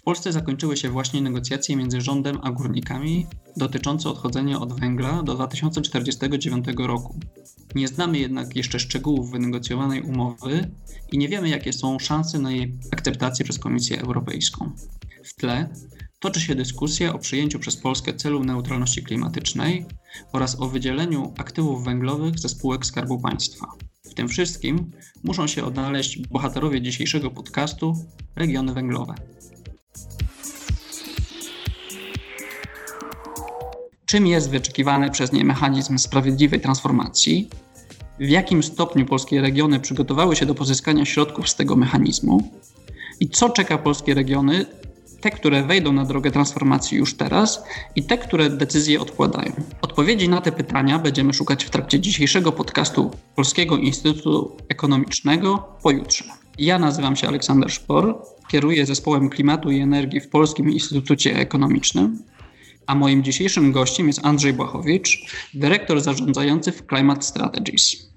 W Polsce zakończyły się właśnie negocjacje między rządem a górnikami dotyczące odchodzenia od węgla do 2049 roku. Nie znamy jednak jeszcze szczegółów wynegocjowanej umowy i nie wiemy, jakie są szanse na jej akceptację przez Komisję Europejską. W tle toczy się dyskusja o przyjęciu przez Polskę celu neutralności klimatycznej oraz o wydzieleniu aktywów węglowych ze spółek Skarbu Państwa. W tym wszystkim muszą się odnaleźć bohaterowie dzisiejszego podcastu regiony węglowe. Czym jest wyczekiwany przez nie mechanizm sprawiedliwej transformacji? W jakim stopniu polskie regiony przygotowały się do pozyskania środków z tego mechanizmu? I co czeka polskie regiony, te, które wejdą na drogę transformacji już teraz i te, które decyzje odkładają? Odpowiedzi na te pytania będziemy szukać w trakcie dzisiejszego podcastu Polskiego Instytutu Ekonomicznego pojutrze. Ja nazywam się Aleksander Szpor, kieruję zespołem klimatu i energii w Polskim Instytucie Ekonomicznym a moim dzisiejszym gościem jest Andrzej Błachowicz, dyrektor zarządzający w Climate Strategies.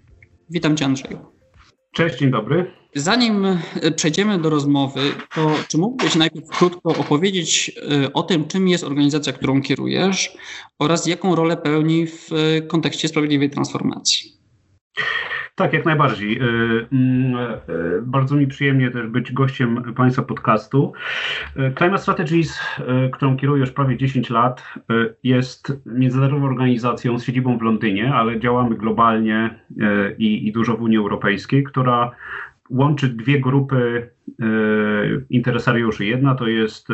Witam Cię Andrzeju. Cześć, dzień dobry. Zanim e, przejdziemy do rozmowy, to czy mógłbyś najpierw krótko opowiedzieć e, o tym, czym jest organizacja, którą kierujesz oraz jaką rolę pełni w e, kontekście sprawiedliwej transformacji? Tak, jak najbardziej. Y, mm, y, bardzo mi przyjemnie też być gościem Państwa podcastu. Y, Climate Strategies, którą kieruję już prawie 10 lat, jest międzynarodową organizacją z siedzibą w Londynie, ale działamy globalnie i, i dużo w Unii Europejskiej, która łączy dwie grupy interesariuszy. Jedna to jest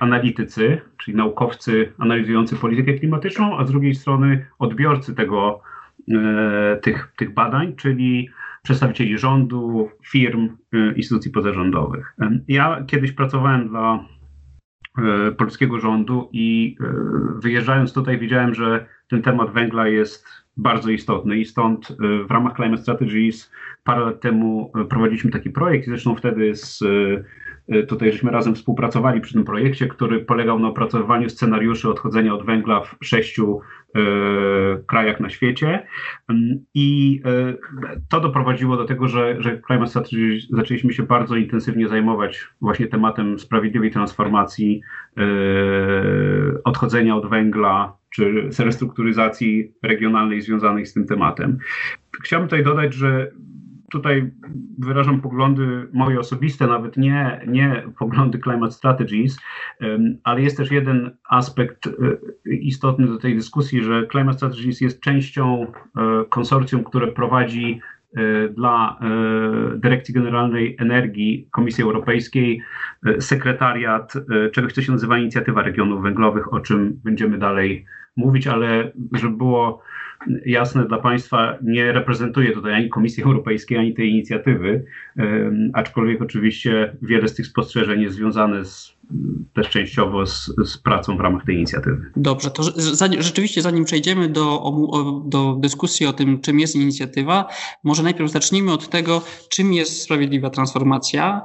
analitycy, czyli naukowcy analizujący politykę klimatyczną, a z drugiej strony odbiorcy tego E, tych, tych badań, czyli przedstawicieli rządu, firm, e, instytucji pozarządowych. E, ja kiedyś pracowałem dla polskiego rządu i wyjeżdżając tutaj widziałem, że ten temat węgla jest bardzo istotny i stąd w ramach Climate Strategies parę lat temu prowadziliśmy taki projekt i zresztą wtedy z Tutaj żeśmy razem współpracowali przy tym projekcie, który polegał na opracowywaniu scenariuszy odchodzenia od węgla w sześciu E, krajach na świecie. I e, to doprowadziło do tego, że, że Climate Strategy zaczęliśmy się bardzo intensywnie zajmować właśnie tematem sprawiedliwej transformacji, e, odchodzenia od węgla, czy restrukturyzacji regionalnej związanej z tym tematem. Chciałbym tutaj dodać, że tutaj wyrażam poglądy moje osobiste, nawet nie, nie poglądy Climate Strategies, ale jest też jeden aspekt e, istotny do tej dyskusji, że Climate Strategies jest częścią e, konsorcjum, które prowadzi e, dla Dyrekcji Generalnej Energii Komisji Europejskiej sekretariat czegoś, co się nazywa Inicjatywa Regionów Węglowych, o czym będziemy dalej mówić, ale żeby było jasne dla Państwa, nie reprezentuje tutaj ani Komisji Europejskiej, ani tej inicjatywy, aczkolwiek oczywiście wiele z tych spostrzeżeń jest związane z, też częściowo z, z pracą w ramach tej inicjatywy. Dobrze, to zanim, rzeczywiście zanim przejdziemy do, do dyskusji o tym, czym jest inicjatywa, może najpierw zacznijmy od tego, czym jest sprawiedliwa transformacja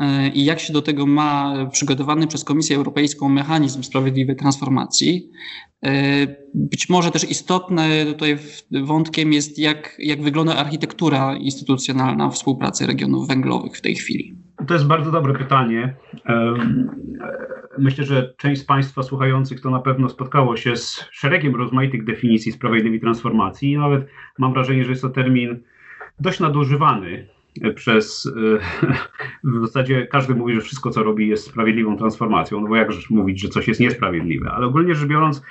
e, i jak się do tego ma przygotowany przez Komisję Europejską mechanizm sprawiedliwej transformacji. E, być może też istotne tutaj wątkiem jest, jak, jak wygląda architektura instytucjonalna współpracy regionów węglowych w tej chwili. To jest bardzo dobre pytanie. Myślę, że część z Państwa słuchających to na pewno spotkało się z szeregiem rozmaitych definicji sprawiedliwej transformacji. I nawet mam wrażenie, że jest to termin dość nadużywany przez w zasadzie każdy mówi, że wszystko co robi jest sprawiedliwą transformacją, no bo jakżeż mówić, że coś jest niesprawiedliwe, ale ogólnie rzecz biorąc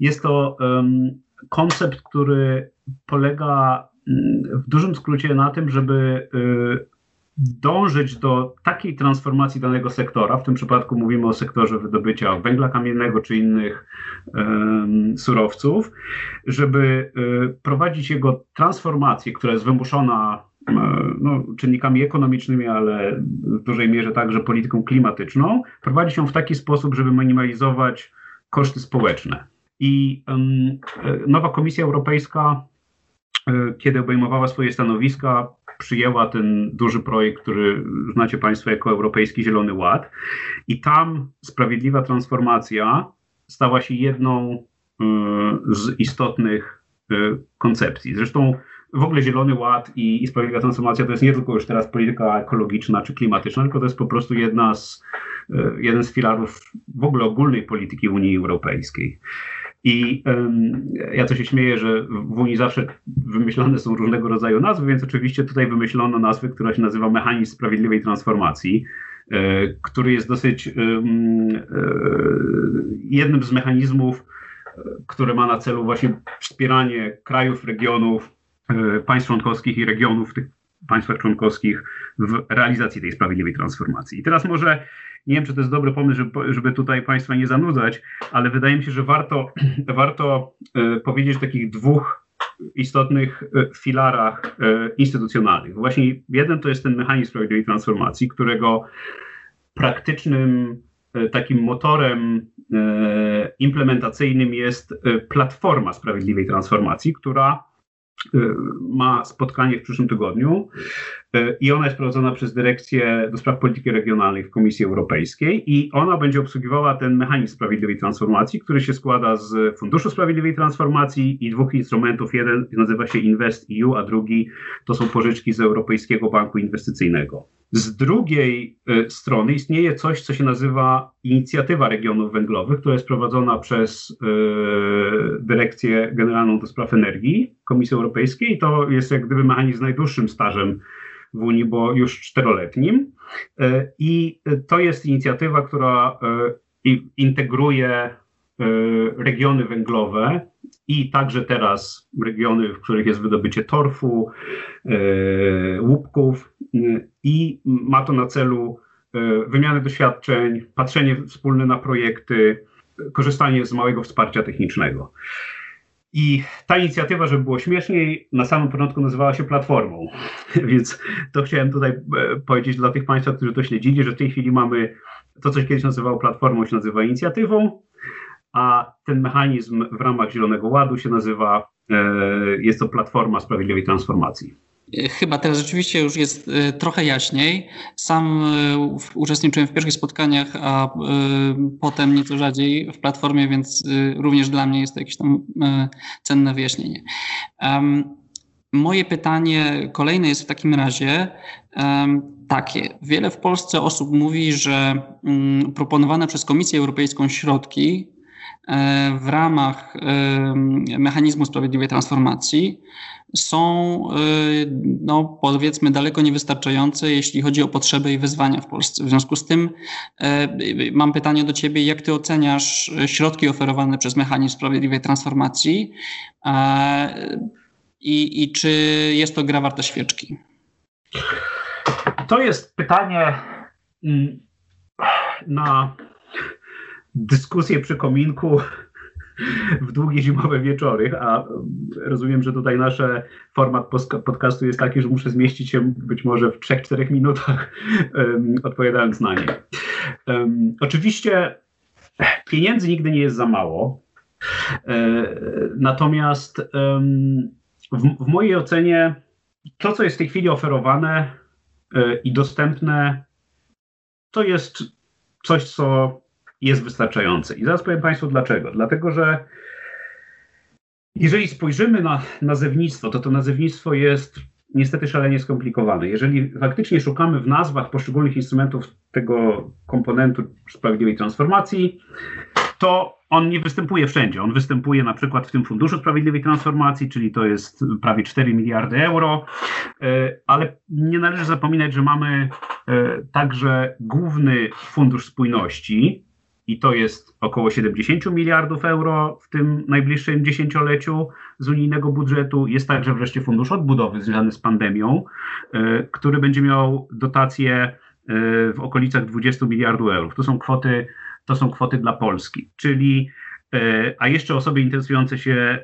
jest to um, koncept, który polega mm, w dużym skrócie na tym, żeby y, dążyć do takiej transformacji danego sektora, w tym przypadku mówimy o sektorze wydobycia węgla kamiennego czy innych um, surowców, żeby y, prowadzić jego transformację, która jest wymuszona no, czynnikami ekonomicznymi, ale w dużej mierze także polityką klimatyczną, prowadzi ją w taki sposób, żeby minimalizować koszty społeczne. I um, nowa Komisja Europejska, e, kiedy obejmowała swoje stanowiska, przyjęła ten duży projekt, który znacie Państwo jako Europejski Zielony Ład. I tam sprawiedliwa transformacja stała się jedną z istotnych koncepcji. Zresztą w ogóle Zielony Ład i, i Sprawiedliwa Transformacja to jest nie tylko już teraz polityka ekologiczna czy klimatyczna, tylko to jest po prostu jedna z, e, jeden z filarów w ogóle ogólnej polityki Unii Europejskiej. I ja to się śmieję, że w Unii zawsze wymyślane są różnego rodzaju nazwy, więc oczywiście tutaj wymyślono nazwę, która się nazywa Mechanizm Sprawiedliwej Transformacji, e, który jest dosyć e, jednym z mechanizmów, które ma na celu właśnie wspieranie krajów, regionów, e, państw członkowskich i regionów w tych państwach członkowskich w realizacji tej sprawiedliwej transformacji. I teraz może nie wiem, czy to jest dobry pomysł, żeby, żeby tutaj Państwa nie zanudzać, ale wydaje mi się, że warto, warto e, powiedzieć o takich dwóch istotnych e, filarach instytucjonalnych. Właśnie jeden to jest ten mechanizm sprawiedliwej transformacji, którego praktycznym takim motorem E, implementacyjnym jest e, Platforma Sprawiedliwej Transformacji, która e, ma spotkanie w przyszłym tygodniu i ona jest prowadzona przez Dyrekcję do Spraw Polityki Regionalnej w Komisji Europejskiej i ona będzie obsługiwała ten mechanizm sprawiedliwej transformacji, który się składa z Funduszu Sprawiedliwej Transformacji i dwóch instrumentów. Jeden nazywa się Invest EU, a drugi to są pożyczki z Europejskiego Banku Inwestycyjnego. Z drugiej y, strony istnieje coś, co się nazywa Inicjatywa Regionów Węglowych, która jest prowadzona przez y, Dyrekcję Generalną do Spraw Energii Komisji Europejskiej. To jest jak gdyby mechanizm z najdłuższym stażem w Unii, bo już czteroletnim. Y, I to jest inicjatywa, która integruje regiony węglowe i także teraz regiony, w których jest wydobycie torfu, łupków i ma to na celu e, wymianę doświadczeń, patrzenie wspólne na projekty, korzystanie z małego wsparcia technicznego. I ta inicjatywa, żeby było śmieszniej, na samym początku nazywała się Platformą. Więc to chciałem tutaj e, powiedzieć dla tych Państwa, którzy to śledzili, że w tej chwili mamy to, co się kiedyś nazywało Platformą, się nazywa inicjatywą, a ten mechanizm w ramach Zielonego Ładu się nazywa, e, jest to Platforma Sprawiedliwej Transformacji. Chyba teraz rzeczywiście już jest e, trochę jaśniej. Sam e, uczestniczyłem w pierwszych spotkaniach, a e, potem nieco rzadziej w platformie, więc również dla mnie jest to jakieś tam cenne wyjaśnienie. Moje pytanie kolejne jest w takim razie takie. Wiele w Polsce osób mówi, że mm, proponowane przez Komisję Europejską środki w ramach mechanizmu sprawiedliwej transformacji są, y, no, powiedzmy, daleko niewystarczające, jeśli chodzi o potrzeby i wyzwania w Polsce. W związku z tym mam pytanie do Ciebie, jak Ty oceniasz środki oferowane przez mechanizm sprawiedliwej transformacji i, i czy jest to gra warta świeczki? To jest pytanie mm, na dyskusję przy kominku w długie zimowe wieczory, a rozumiem, że tutaj nasz format podcastu jest taki, że muszę zmieścić się być może w 3-4 minutach um, odpowiadając na nie. Um, oczywiście pieniędzy nigdy nie jest za mało, e, natomiast um, w, w mojej ocenie to, co jest w tej chwili oferowane e, i dostępne, to jest coś, co jest wystarczające. I zaraz powiem Państwu dlaczego. Dlatego, że jeżeli spojrzymy na nazewnictwo, to to nazewnictwo jest niestety szalenie skomplikowane. Jeżeli faktycznie szukamy w nazwach poszczególnych instrumentów tego komponentu sprawiedliwej transformacji, to on nie występuje wszędzie. On występuje na przykład w tym Funduszu Sprawiedliwej Transformacji, czyli to jest prawie 4 miliardy euro, e, ale nie należy zapominać, że mamy e, także główny Fundusz Spójności, i to jest około 70 miliardów euro w tym najbliższym dziesięcioleciu z unijnego budżetu. Jest także wreszcie fundusz odbudowy związany z pandemią, e, który będzie miał dotacje e, w okolicach 20 miliardów euro. To są kwoty, to są kwoty dla Polski, czyli e, a jeszcze osoby interesujące się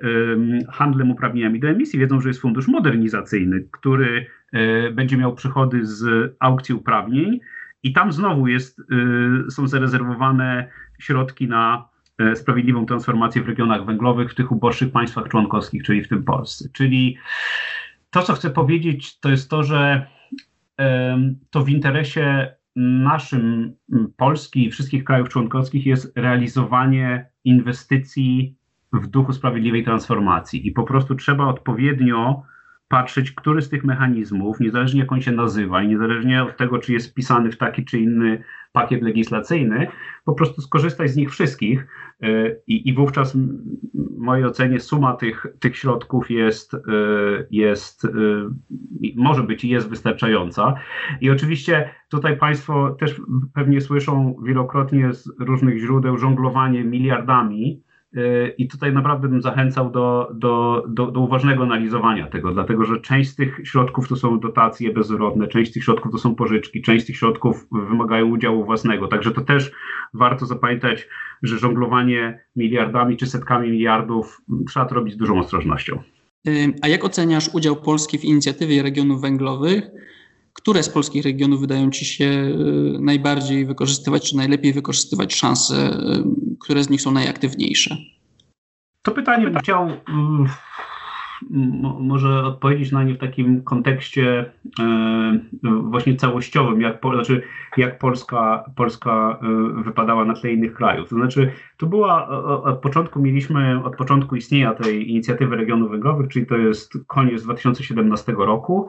handlem uprawnieniami do emisji wiedzą, że jest fundusz modernizacyjny, który będzie miał przychody z aukcji uprawnień i tam znowu jest, y, są zarezerwowane środki na e, sprawiedliwą transformację w regionach węglowych, w tych uboższych państwach członkowskich, czyli w tym Polsce. Czyli to, co chcę powiedzieć, to jest to, że to w interesie naszym, Polski i wszystkich krajów członkowskich jest realizowanie inwestycji w duchu sprawiedliwej transformacji. I po prostu trzeba odpowiednio patrzeć, który z tych mechanizmów, niezależnie jak on się nazywa i niezależnie od tego, czy jest wpisany w taki czy inny pakiet legislacyjny, po prostu skorzystać z nich wszystkich e, i, i wówczas w mojej ocenie suma tych, tych środków jest, e, jest, e, może być i jest wystarczająca. I oczywiście tutaj Państwo też pewnie słyszą wielokrotnie z różnych źródeł żonglowanie miliardami, I tutaj naprawdę bym zachęcał do, do, do, do, uważnego analizowania tego, dlatego że część z tych środków to są dotacje bezzwrotne, część z tych środków to są pożyczki, część z tych środków wymagają udziału własnego. Także to też warto zapamiętać, że żonglowanie miliardami czy setkami miliardów trzeba to robić z dużą ostrożnością. Y, a jak oceniasz udział Polski w inicjatywie regionów węglowych? Które z polskich regionów wydają Ci się y, najbardziej wykorzystywać, czy najlepiej wykorzystywać szanse, y, które z nich są najaktywniejsze? To pytanie bym chciał mm, może odpowiedzieć na nie w takim kontekście e, właśnie całościowym, jak, znaczy jak Polska, Polska e, wypadała na tle innych krajów. To znaczy, to była od początku mieliśmy, od początku istnienia tej inicjatywy regionów węglowych, czyli to jest koniec 2017 roku.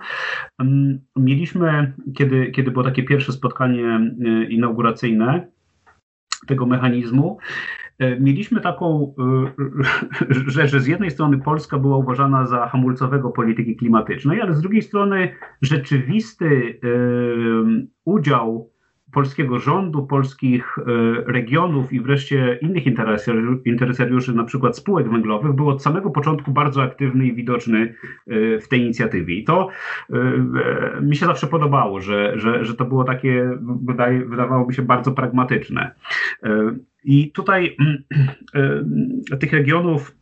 Mieliśmy, kiedy, kiedy było takie pierwsze spotkanie e, inauguracyjne tego mechanizmu, E, mieliśmy taką rzecz, że z jednej strony Polska była uważana za hamulcowego polityki klimatycznej, ale z drugiej strony rzeczywisty udział polskiego rządu, polskich e, regionów i wreszcie innych interesariuszy, na przykład spółek węglowych, był od samego początku bardzo aktywny i widoczny e, w tej inicjatywie. I to mi się zawsze podobało, że, że, że to było takie, wydaje, wydawało mi się bardzo pragmatyczne. I tutaj e, tych regionów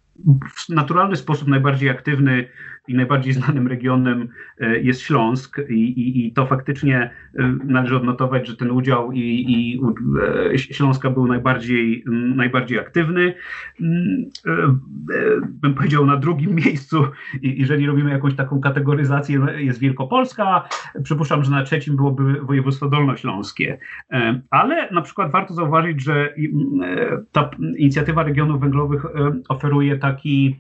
w naturalny sposób najbardziej aktywny i najbardziej znanym regionem e, jest Śląsk i, i, i, to faktycznie e, należy odnotować, że ten udział i, i e, Śląska był najbardziej, najbardziej aktywny. Bym powiedział na drugim miejscu, jeżeli robimy jakąś taką kategoryzację, jest Wielkopolska. Przypuszczam, że na trzecim byłoby województwo dolnośląskie. Ale na przykład warto zauważyć, że ta inicjatywa regionów węglowych oferuje taki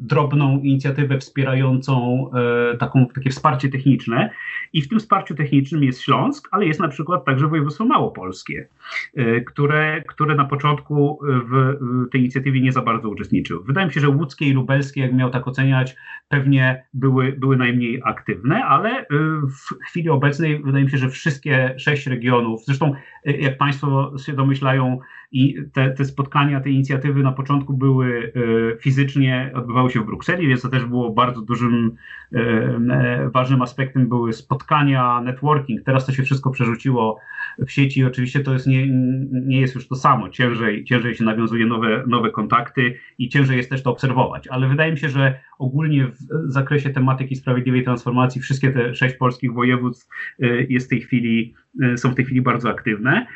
drobną inicjatywę wspierającą e, taką, takie wsparcie techniczne i w tym wsparciu technicznym jest Śląsk, ale jest na przykład także województwo małopolskie, e, które, które na początku w tej inicjatywie nie za bardzo uczestniczyły. Wydaje mi się, że łódzkie i lubelskie, jak miał tak oceniać, pewnie były, były najmniej aktywne, ale e, w chwili obecnej wydaje mi się, że wszystkie sześć regionów, zresztą jak Państwo się domyślają, i te, te spotkania, te inicjatywy na początku były fizycznie, odbywały się w Brukseli, więc to też było bardzo dużym, e, e, ważnym aspektem były spotkania, networking. Teraz to się wszystko przerzuciło w sieci. Oczywiście to jest nie, nie jest już to samo. Ciężej, ciężej się nawiązuje nowe, nowe kontakty i ciężej jest też to obserwować. Ale wydaje mi się, że ogólnie w zakresie tematyki sprawiedliwej transformacji wszystkie te sześć polskich województw e, jest w tej chwili, są w tej chwili bardzo aktywne.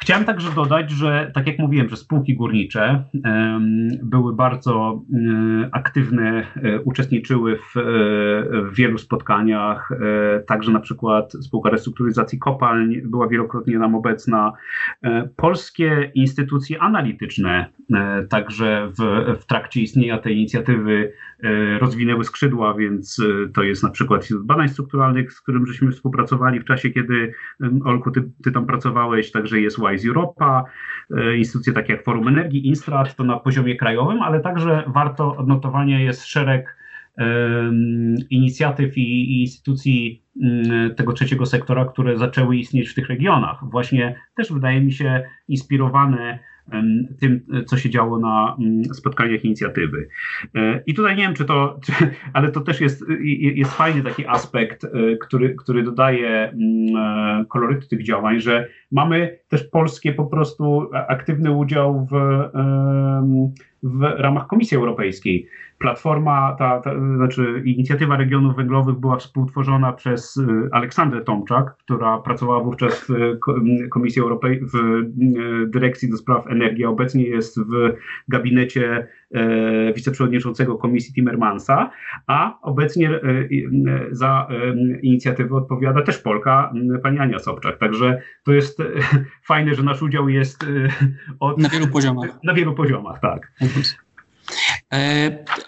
Chciałem także dodać, że tak jak mówiłem, że spółki górnicze były bardzo e, aktywne, e, uczestniczyły w, e, w, wielu spotkaniach, także na przykład spółka restrukturyzacji kopalń była wielokrotnie nam obecna. Polskie instytucje analityczne także w, w trakcie istnienia tej inicjatywy rozwinęły skrzydła, więc to jest na przykład Instytut Badań Strukturalnych, z którym żeśmy współpracowali w czasie, kiedy Olku, ty, ty tam pracowałeś, także jest Wise Europa, e, instytucje takie jak Forum Energii, Instrat, to na poziomie krajowym, ale także warto odnotowania jest szereg inicjatyw i, instytucji tego trzeciego sektora, które zaczęły istnieć w tych regionach. Właśnie też wydaje mi się inspirowane tym, co się działo na mm, spotkaniach inicjatywy. E, I tutaj nie wiem, czy to, czy, ale to też jest, jest fajny taki aspekt, e, który, który dodaje mm, e, kolorytu tych działań, że mamy też polskie po prostu aktywny udział w, w ramach Komisji Europejskiej. Platforma, ta, ta, znaczy inicjatywa regionów węglowych była współtworzona przez y, Aleksandrę Tomczak, która pracowała wówczas w Komisji Europejskiej, w y, Dyrekcji do Spraw Energii, obecnie jest w gabinecie wiceprzewodniczącego Komisji Timmermansa, a obecnie e, za e, inicjatywę odpowiada też Polka, pani Ania Sobczak. Także to jest fajne, że nasz udział jest od, na wielu poziomach. Na wielu poziomach, tak.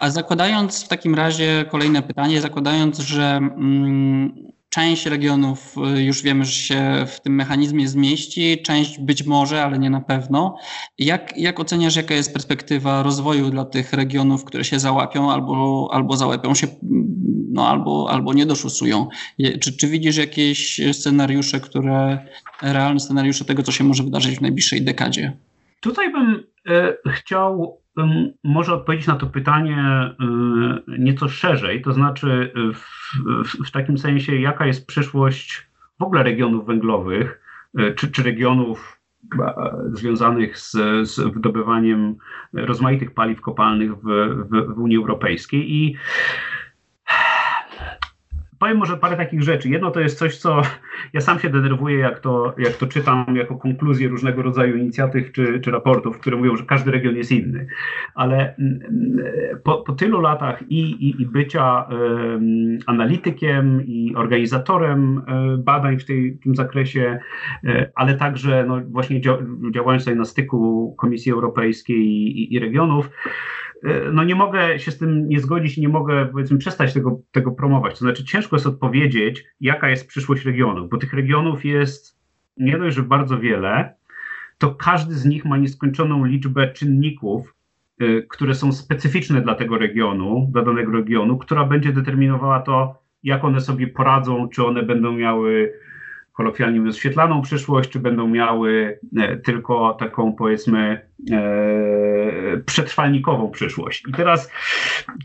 A zakładając w takim razie kolejne pytanie, zakładając, że mm, Część regionów y, już wiemy, że się w tym mechanizmie zmieści, część być może, ale nie na pewno. Jak, jak oceniasz, jaka jest perspektywa rozwoju dla tych regionów, które się załapią albo, albo załapią się, no, albo, albo nie doszusują? Czy, czy widzisz jakieś scenariusze, które, realne scenariusze tego, co się może wydarzyć w najbliższej dekadzie? Tutaj bym e, chciał może odpowiedzieć na to pytanie e, nieco szerzej, to znaczy w, w, w, takim sensie, jaka jest przyszłość w ogóle regionów węglowych, e, czy, czy regionów związanych z, z wydobywaniem rozmaitych paliw kopalnych w, w, w Unii Europejskiej. I powiem może parę takich rzeczy. Jedno to jest coś, co ja sam się denerwuję, jak to, jak to czytam jako konkluzję różnego rodzaju inicjatyw czy, czy raportów, które mówią, że każdy region jest inny. Ale mm, po, po tylu latach i, i, i bycia um, analitykiem i organizatorem um, badań w, tej, tym zakresie, um, ale także no, właśnie działając tutaj na styku Komisji Europejskiej i, i regionów, no nie mogę się z tym nie zgodzić nie mogę powiedzmy przestać tego, tego promować. To znaczy ciężko jest odpowiedzieć, jaka jest przyszłość regionów, bo tych regionów jest nie dość, że bardzo wiele, to każdy z nich ma nieskończoną liczbę czynników, y, które są specyficzne dla tego regionu, dla danego regionu, która będzie determinowała to, jak one sobie poradzą, czy one będą miały kolokwialnie mówiąc, świetlaną przyszłość, czy będą miały e, tylko taką, powiedzmy, e, przetrwalnikową przyszłość. I teraz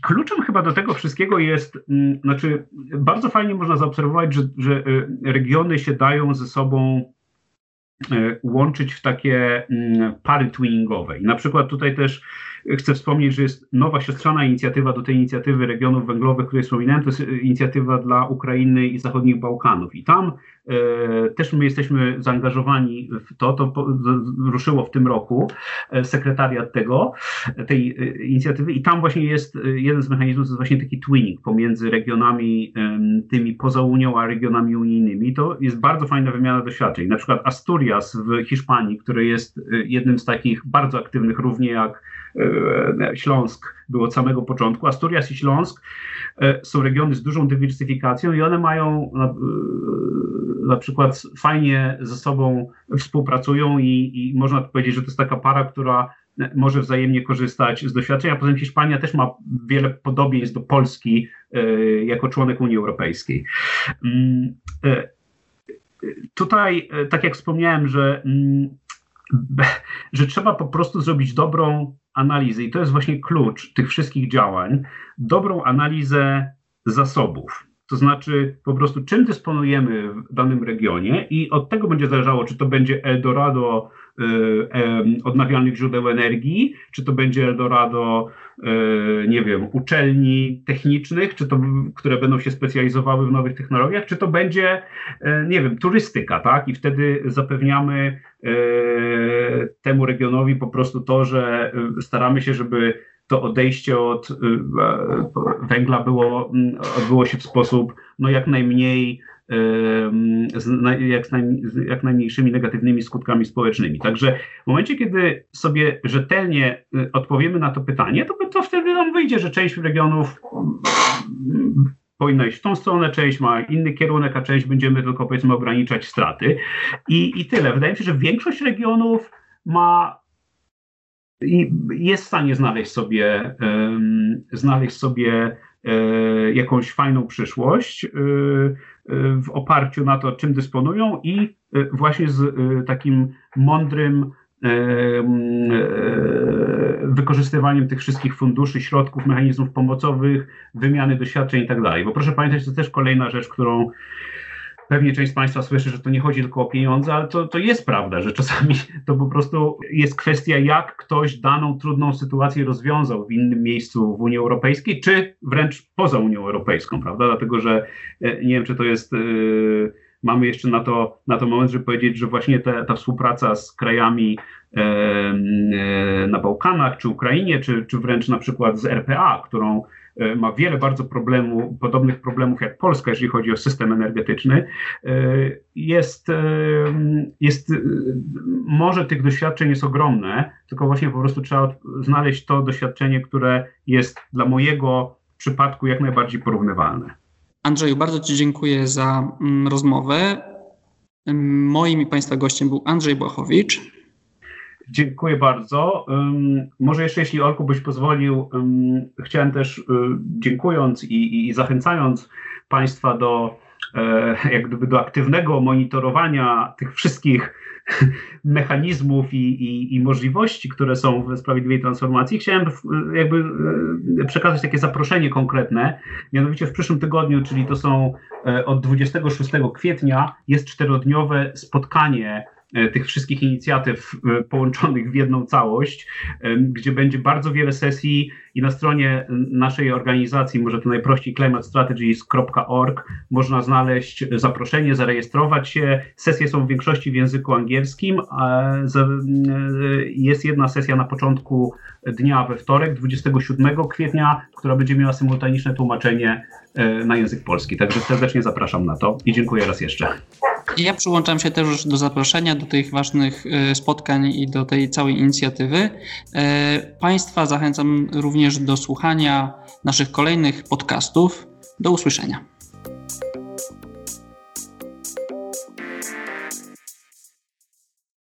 kluczem chyba do tego wszystkiego jest, mm, znaczy, bardzo fajnie można zaobserwować, że, że e, regiony się dają ze sobą łączyć w takie mm, pary twinningowe. I na przykład tutaj też Chcę wspomnieć, że jest nowa siostrzana inicjatywa do tej inicjatywy regionów węglowych, której wspominałem. To jest inicjatywa dla Ukrainy i zachodnich Bałkanów. I tam e, też my jesteśmy zaangażowani w to. To po, ruszyło w tym roku e, sekretariat tego, tej e, inicjatywy. I tam właśnie jest e, jeden z mechanizmów, to jest właśnie taki twinning pomiędzy regionami e, tymi poza Unią, a regionami unijnymi. To jest bardzo fajna wymiana doświadczeń. Na przykład Asturias w Hiszpanii, który jest e, jednym z takich bardzo aktywnych, równie jak E, Śląsk był od samego początku. Asturias i Śląsk e, są regiony z dużą dywersyfikacją i one mają na, e, na przykład fajnie ze sobą współpracują i, i można powiedzieć, że to jest taka para, która może wzajemnie korzystać z doświadczeń, a poza tym Hiszpania też ma wiele podobieństw do Polski jako członek Unii Europejskiej. Mm, tutaj, tak jak wspomniałem, że, mm, że trzeba po prostu zrobić dobrą analizy, i to jest właśnie klucz tych wszystkich działań, dobrą analizę zasobów. To znaczy po prostu czym dysponujemy w danym regionie i od tego będzie zależało, czy to będzie Eldorado odnawialnych źródeł energii, czy to będzie Eldorado, y, nie wiem, uczelni technicznych, czy to, które będą się specjalizowały w nowych technologiach, czy to będzie, nie wiem, turystyka, tak? I wtedy zapewniamy temu regionowi po prostu to, że staramy się, żeby to odejście od e, węgla było, odbyło się w sposób no, jak najmniej jak, z jak najmniejszymi negatywnymi skutkami społecznymi. Także w momencie, kiedy sobie rzetelnie y, odpowiemy na to pytanie, to, to wtedy nam wyjdzie, że część regionów mm, powinna iść w tą stronę, część ma inny kierunek, a część będziemy tylko powiedzmy ograniczać straty. I, i tyle. Wydaje mi się, że większość regionów ma i jest w stanie znaleźć sobie, znaleźć sobie e, jakąś fajną przyszłość e, w oparciu na to, czym dysponują i e, właśnie z takim mądrym wykorzystywaniem tych wszystkich funduszy, środków, mechanizmów pomocowych, wymiany doświadczeń i tak dalej. Bo proszę pamiętać, to też kolejna rzecz, którą Pewnie część z Państwa słyszy, że to nie chodzi tylko o pieniądze, ale to, to jest prawda, że czasami to po prostu jest kwestia, jak ktoś daną trudną sytuację rozwiązał w innym miejscu w Unii Europejskiej, czy wręcz poza Unią Europejską, prawda? Dlatego, że e, nie wiem, czy to jest. Yy, mamy jeszcze na to, na to moment, żeby powiedzieć, że właśnie te, ta współpraca z krajami e, na Bałkanach, czy Ukrainie, czy, czy wręcz na przykład z RPA, którą ma wiele bardzo problemu, podobnych problemów jak Polska, jeżeli chodzi o system energetyczny. Jest, jest, może tych doświadczeń jest ogromne, tylko właśnie po prostu trzeba znaleźć to doświadczenie, które jest dla mojego przypadku jak najbardziej porównywalne. Andrzeju, bardzo Ci dziękuję za mm, rozmowę. Moim i Państwa gościem był Andrzej Błachowicz. Dziękuję bardzo. Może jeszcze, jeśli Olku byś pozwolił, chciałem też, y, dziękując i, i zachęcając Państwa do, e, jak gdyby do aktywnego monitorowania tych wszystkich mechanizmów i, i, i, możliwości, które są w sprawiedliwej transformacji, chciałem jakby e, przekazać takie zaproszenie konkretne. Mianowicie w przyszłym tygodniu, czyli to są e, od 26 kwietnia, jest czterodniowe spotkanie tych wszystkich inicjatyw e, połączonych w jedną całość, e, gdzie będzie bardzo wiele sesji i na stronie naszej organizacji, może to najprościej climatestrategies.org, można znaleźć zaproszenie, zarejestrować się. Sesje są w większości w języku angielskim. Jest jedna sesja na początku dnia we wtorek, 27 kwietnia, która będzie miała symultaniczne tłumaczenie na język polski. Także serdecznie zapraszam na to i dziękuję raz jeszcze. Ja przyłączam się też do zaproszenia do tych ważnych e, spotkań i do tej całej inicjatywy. E, państwa zachęcam również do słuchania naszych kolejnych podcastów. Do usłyszenia.